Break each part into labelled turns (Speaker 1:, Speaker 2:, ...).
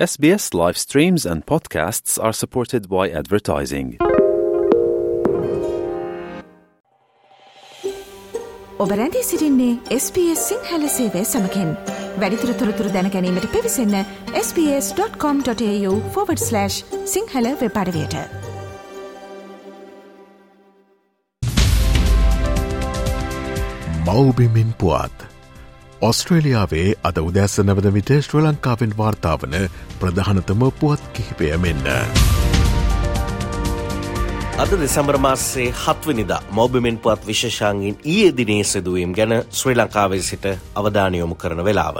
Speaker 1: SBS live streams and podcasts are supported by advertising.
Speaker 2: ඔබ රැඳී සිරින්නේ SBS Sinhala සේවය සමකෙන් වැඩිතුර තොරතුර දැනැනීමට පිවිසන්න ps.com.ta/ Sinhala වෙපඩවයට
Speaker 3: මවබිමින් පුවත් ඔස්ට්‍රේලියාවේ අද උදැස්ස නැවද විට ශ්‍ර ලංකාවෙන් වාර්තාාවන ප්‍රධානතම පුවත් කිහිපය මෙන්න.
Speaker 4: අද දෙසැම්බර මාස්සේ හත්වනිදා මෝබිමෙන් පුවත් විශෂාංගින් ඊයේ දිනේ සිදුවීම් ගැන ශ්‍රී ලංකාවේ සිට අවධානයොමු කරන වෙලාව.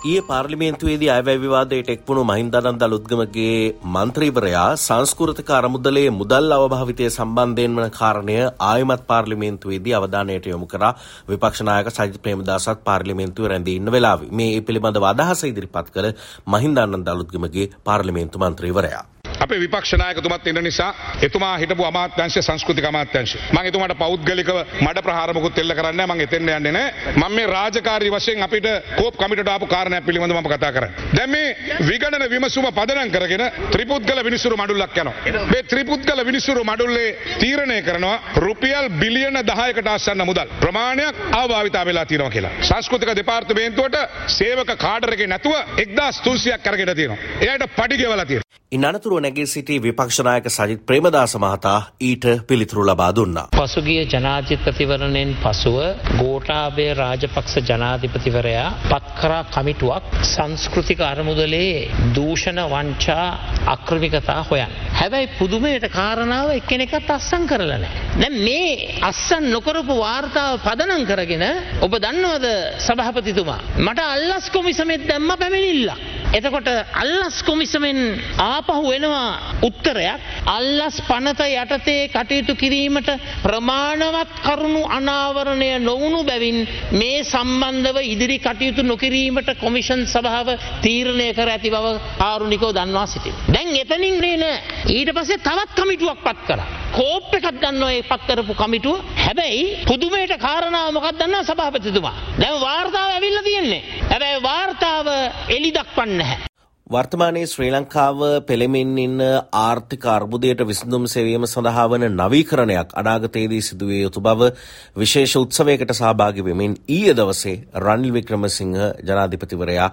Speaker 4: ඒ පාර්ලිමේන්තුවේදී අයවැය විවාදයට එක්වුණු මහින්දානන්ද අලුත්ගමගේ මන්ත්‍රීවරයා සංස්කෘතික අරමුදලේ මුදල් අවභාවිතය සම්බන්ධයෙන් වන කාරණය ආයමත් පාර්ලිමේන්තුවේදී අවධානයට යොමු කර විපක්ෂනායක සජිත් ප්‍රේමදාසත් පාර්ලිමේන්තුව රැඳී ඉන්න වෙලාවි මේ පිළිබඳව අදහස ඉදිරිපත් කළ මහින්දානන්ද අලුත්ගමගේ පාර්ලිමේන්තු මන්ත්‍රීවරයා.
Speaker 5: අපේ විපක්ෂනායකතුමත් ඉන්න නිසා එතුමා හිටපු අමාත්‍යංශ සංස්කෘතික අමාත්‍යංශ මම එතුමාට පෞද්ගලිකව මඩ ප්‍රහාර මොකුත් එල්ල කරන්නේ මම එතෙන් යන්නේ නැහැ මම මේ රාජකාරී වශයෙන් අපිට කෝප් කමිටුවට ආපු කාරණයක් පිළිබඳව මම කතා කරන්නේ. දැන් මේ විගණන විමසුම පදනම් කරගෙන ත්‍රිපුද්ගල විනිසුරු මඩුල්ලක් යනවා. මේ ත්‍රිපුද්ගල විනිසුරු මඩුල්ලේ තීරණය කරනවා රුපියල් බිලියන 10කට ආසන්න මුදල්. ප්‍රමාණයක් අභාවිතා වෙලා තියෙනවා කියලා. සංස්කෘතික දෙපාර්තමේන්තුවට සේවක කාඩර් එකේ නැතුව 1300ක් අරගෙන තියෙනවා. එයාට පඩි ගෙවලා තියෙනවා.
Speaker 4: ඉන් අනතුරුව නැගී සිටි විපක්ෂනායක සජිත් ප්‍රේමදාස මහතා ඊට පිළිතුරු ලබා දුන්නා.
Speaker 6: පසුගිය ජනාධිපතිවරණයෙන් පසුව ගෝටාබේ රාජපක්ෂ ජනාධිපතිවරයා පත්කරා කමිටුවක් සංස්කෘතික අරමුදලේ දූෂණ වංචා අක්‍රමිකතා හොයන්. හැබැයි පුදුමයට කාරණාව එක්කෙනෙකත් අස්සං කරලන. දැ මේ අස්සන් නොකරපු වාර්තාව පදනං කරගෙන ඔබ දන්නවද සභහපතිතුමා. මට අල්ලස් කොමිසමෙත් දැම්ම පැමිණිල්ලක්. එතකොට අල්ලස් කොමිසමෙන් ආපහු වෙනවා උත්තරයක් අල්ලස් පනත යටතේ කටයුතු කිරීමට ප්‍රමාණවත් කරුණු අනාවරණය නොවුණු බැවින් මේ සම්බන්ධව ඉදිරි කටයුතු නොකිරීමට කොමිෂන් සභාව තීරණය කර ඇති බව ආරුණිකෝ දන්වා සිටි. දැන් එතනින් රේන ඊට පස්සේ තවත් කමිටුවක් පත් කර. කෝප් එකක් ගන්නවා ඒ පත් කරපු කමිටුව හැබැයි පුදුමයට කාරණාව මොකක් දන්නා සභාපතිතුමා. දැන් වාර්තාව ඇවිල්ලා තියෙන්නේ. හැබැයි වාර්තාව එලි දක්වන්නේ නැහැ.
Speaker 4: වර්තමානයේ ශ්‍රී ලංකාව පෙළෙමින් ඉන්න ආර්ථික අර්බුදයට විසඳුම් සෙවීම සඳහා වන නවීකරණයක් අනාගතයේදී සිදුවිය යුතු බව විශේෂ උත්සවයකට සහභාගි වෙමින් ඊයේ දවසේ රනිල් වික්‍රමසිංහ ජනාධිපතිවරයා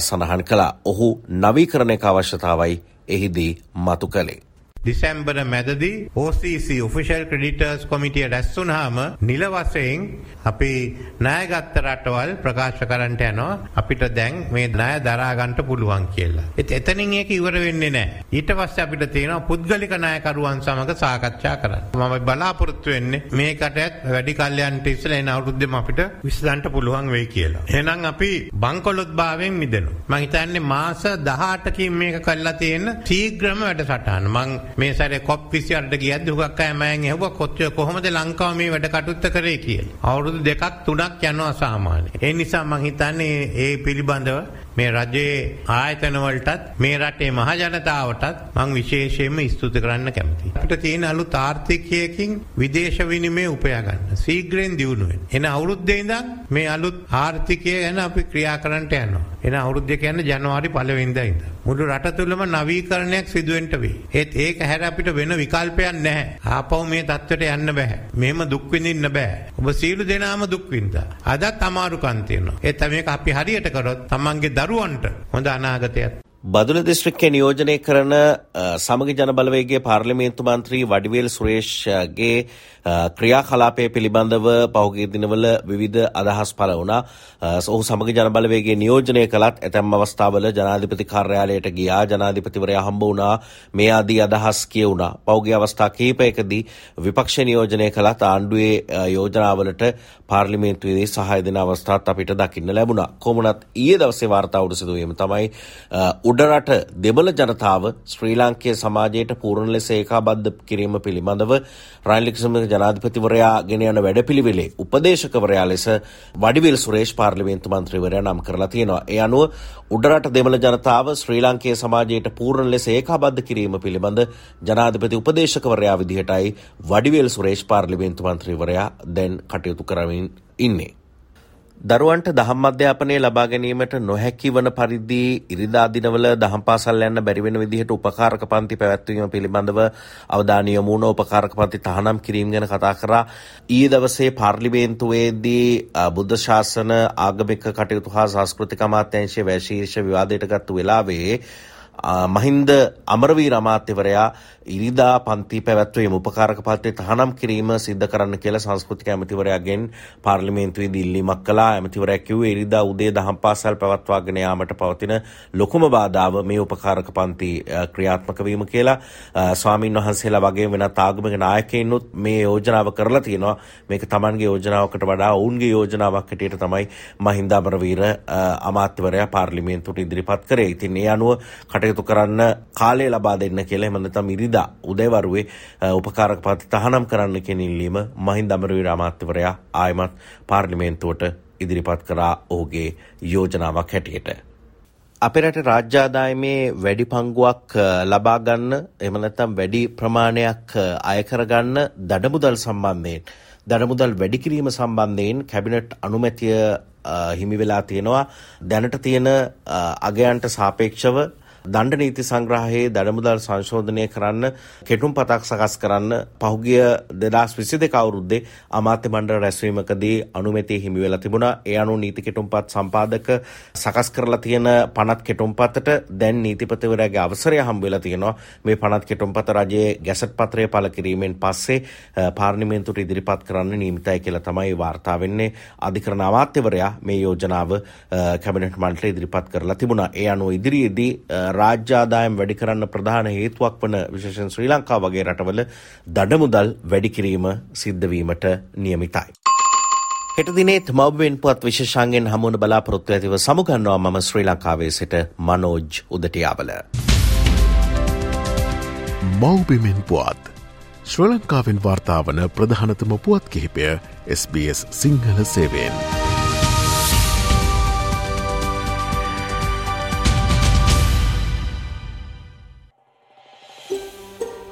Speaker 4: සඳහන් කළා. ඔහු නවීකරණයක අවශ්‍යතාවයි එහිදී මතු කළේ.
Speaker 7: දිසැම්බර මැදදී OCC ඔෆිෂල් ක්‍රඩිටර්ස් කොමිටිය රැස්සුනහම නිල වසයෙන් අපි ණයගත්ත රටවල් ප්‍රකාශ කරන්නට යනවා අපිට දැන් මේ ණය දරාගන්න පුළුවන් කියලා. ඒත් එතනින් ඒක ඉවර වෙන්නේ නැහැ. ඊට පස්සේ අපිට තියෙනවා පුද්ගලික ණයකරුවන් සමග සාකච්ඡා කරන්න. මම බලාපොරොත්තු වෙන්නේ මේකට වැඩි කල්යන්ට ඉස්සෙල්ලා එන අවුරුද්දෙම අපිට විසඳන්න පුළුවන් වෙයි කියලා. එහෙනම් අපි බංකොලොත් භාවයෙන් මිදෙනවා. මම හිතන්නේ මාස 18කින් මේක කරලා තියෙන ශීඝ්‍රම වැඩසටහන. මම මේ සැරේ කොප් 28ට ගියද්දි හුඟක් අය මෑන් ඇහුවා කොච්චර කොහොමද ලංකාව මේ වැඩ කටයුත්ත කරේ කියලා. අවුරුදු දෙකක් තුනක් යනවා සාමාන්‍ය. ඒ නිසා මම හිතන්නේ ඒ පිළිබඳව මේ රජයේ ආයතන වලටත් මේ රටේ මහ ජනතාවටත් මම විශේෂයෙන්ම ස්තුති කරන්න කැමතියි. අපිට තියෙන අලුත් ආර්ථිකයකින් විදේශ විනිමය උපයා ගන්න. ශීඝ්‍රයෙන් දියුණු වෙන්න. එන අවුරුද්දේ ඉඳන් මේ අලුත් ආර්ථිකය ගැන අපි ක්‍රියා කරන්නට යනවා. එන අවුරුද්ද කියන්නේ ජනවාරි 1 වෙනිදා ඉඳන්. මුළු රට තුළම නවීකරණයක් සිදුවෙන්න වෙයි. ඒත් ඒක හැර අපිට වෙන විකල්පයක් නැහැ. ආපහු මේ තත්ත්වයට යන්න බෑ. මෙහෙම දුක් විඳින්න බෑ. ඔබ සීළු දෙනාම දුක් විඳා. අදත් අමාරුකම් තියෙනවා. ඒත් මේක අපි හරියට කරොත් තමන්ගේ දරුවන්ට. හොඳ අනාගතයක්.
Speaker 4: බදුල දිස්ත්‍රික්කය නියෝජනය කරන සමග ජනබලවේගේ පාර්ලිමේන්තු මන්ත්‍රී වඩිවේල් සුරේෂ්ගේ ක්‍රියා කලාපය පිළිබඳව පහුගේ දිනවල විවිධ අදහස් පල වුණා. ඔහු සමග ජනබලවේගේ නියෝජනය කළත් ඇතැම් අවස්ථාවල ජනාධිපති කාර්යාලයට ගියා. ජනාධිපතිවරයා හම්බ වුණා. මේ ආදී අදහස් කියවුණා පෞගේ අවස්ථා කීපයකදී විපක්ෂ නියෝජනය කළත් ආණ්ඩුවේ යෝජනාවලට පාර්ලිමේන්තුවේදී සහය දෙන අවස්ථාත් අපිට දකින්න ලැබුණා. කොමුණත් ඊයේ දවසේ වාර්තාවට සිදුවීම තමයි උඩරට දෙමළ ජනතාව ශ්‍රී ලාංකේය සමාජයට පූර්ණ ලෙස ඒකාබද්ධ කිරීම පිළිබඳව රනිල් ජනාධිපතිවරයා ගෙන යන වැඩපිළිවෙලේ උපදේශකවරයා ලෙස වඩිවිල් සුරේෂ් පාර්ලිමේන්තු මන්ත්‍රීවරයා නම් කරලා තියෙනවා. ඒ අනුව උඩරට දෙමළ ජනතාව ශ්‍රී ලාංකේය සමාජයට පූර්ණ ලෙස ඒකාබද්ධ කිරීම පිළිබඳ ජනාධිපති උපදේශකවරයා විදිහටයි වඩිවිල් සුරේෂ් පාර්ලිමේන්තු මන්ත්‍රීවරයා දැන් කටයුතු කරමින් ඉන්නේ. දරුවන්ට දහම් අධ්‍යාපනය ලබා ගැනීමට නොහැකි වන පරිදි ඉරිදා දිනවල දහම් පාසල් යන්න බැරි වෙන විදිහට උපකාරක පන්ති පැවැත්වීම පිළිබඳව අවධානය යොමු වුණ. උපකාරක පන්ති තහනම් කිරීම ගැන කතා කරා. ඊයේ දවසේ පාර්ලිමේන්තුවේදී බුද්ධ ශාසන ආගමික කටයුතු හා සංස්කෘතික අමාත්‍යාංශයේ වැශීර්ෂ විවාදයට ගත්තු වෙලාවේ මහින්ද අමරවීර අමාත්‍යවරයා ඉරිදා පන්ති පැවැත්වීම උපකාරක පත්‍රය තහනම් කිරීම සිද්ධ කරන්න කියලා සංස්කෘතික ඇමතිවරයාගෙන් පාර්ලිමේන්තුවේදී ඉල්ලීමක් කළා. ඇමතිවරයා කිව්වේ ඉරිදා උදේ දහම් පාසල් පැවැත්වාගෙන යාමට පවතින ලොකුම බාධාව මේ උපකාරක පන්ති ක්‍රියාත්මක වීම කියලා. ස්වාමින් වහන්සේලා වගේ වෙනත් ආගමික නායකයිනුත් මේ යෝජනාව කරලා තියෙනවා. මේක Tamanගේ යෝජනාවකට වඩා ඔවුන්ගේ යෝජනාවක් හැටියට තමයි මහින්ද අමරවීර අමාත්‍යවරයා පාර්ලිමේන්තුවට ඉදිරිපත් කරේ. ඉතින් ඒ අනුව කටයුතු කරන්න කාලය ලබා දෙන්න කියලා එහෙම නැත්නම් ඉරිදා ඉරිදා උදේවරුවේ උපකාරක පත් තහනම් කරන්න කියන ඉල්ලීම මහින්ද අමරවීර අමාත්‍යවරයා ආයමත් පාර්ලිමේන්තුවට ඉදිරිපත් කරා ඔහුගේ යෝජනාවක් හැටියට. අපේ රට රාජ්‍යාදායමේ වැඩි පංගුවක් ලබා ගන්න එහෙම නැත්නම් වැඩි ප්‍රමාණයක් අය කරගන්න දඩමුදල් සම්බන්ධයෙන් දඩමුදල් වැඩි කිරීම සම්බන්ධයෙන් කැබිනට් අනුමැතිය හිමි වෙලා තියෙනවා දැනට තියෙන අගයන්ට සාපේක්ෂව දණ්ඩ නීති සංග්‍රහයේ දඩමුදල් සංශෝධනය කරන්න කෙටුම් පතක් සකස් කරන්න පහුගිය දෙදස් විසි දෙක අවුරුද්දේ අමාත්‍ය මණ්ඩල රැස්වීමකදී අනුමැතිය හිමි වෙලා තිබුණා. ඒ අනු නීති කෙටුම්පත් සම්පාදක සකස් කරලා තියෙන පනත් කෙටුම්පතට දැන් නීතිපතිවරයාගේ අවසරය හම්බ වෙලා තියෙනවා. මේ පනත් කෙටුම්පත රජයේ ගැසට් පත්‍රය පළ කිරීමෙන් පස්සේ පාර්ලිමේන්තුවට ඉදිරිපත් කරන්න නියමිතයි කියලා තමයි වාර්තා වෙන්නේ. අධිකරණ අමාත්‍යවරයා මේ යෝජනාව කැබිනට් මණ්ඩලයට ඉදිරිපත් කරලා තිබුණා. ඒ අනුව ඉදිරියේදී රාජ්‍යාදායම් වැඩි කරන්න ප්‍රධාන හේතුවක් වන විශේෂෙන් ශ්‍රී ලංකා වගේ රටවල දඩමුදල් වැඩි කිරීම සිද්ධවීමට නියමිතයි. හෙට දිනේත් මවබෙන් පුවත් විශේෂන්ගෙන් හමුවන බලාපොරොත්තු ඇතිව සමුගන්නවා මම ශ්‍රී ලංකාවේ සිට මනෝජ් උදටියාවල.
Speaker 3: මවබිමෙන් පුවත් ශ්‍ර ලංකාවෙන් වාර්තාාවන ප්‍රධානතම පුවත් කිහිපය SBS සිංහල සේවෙන්.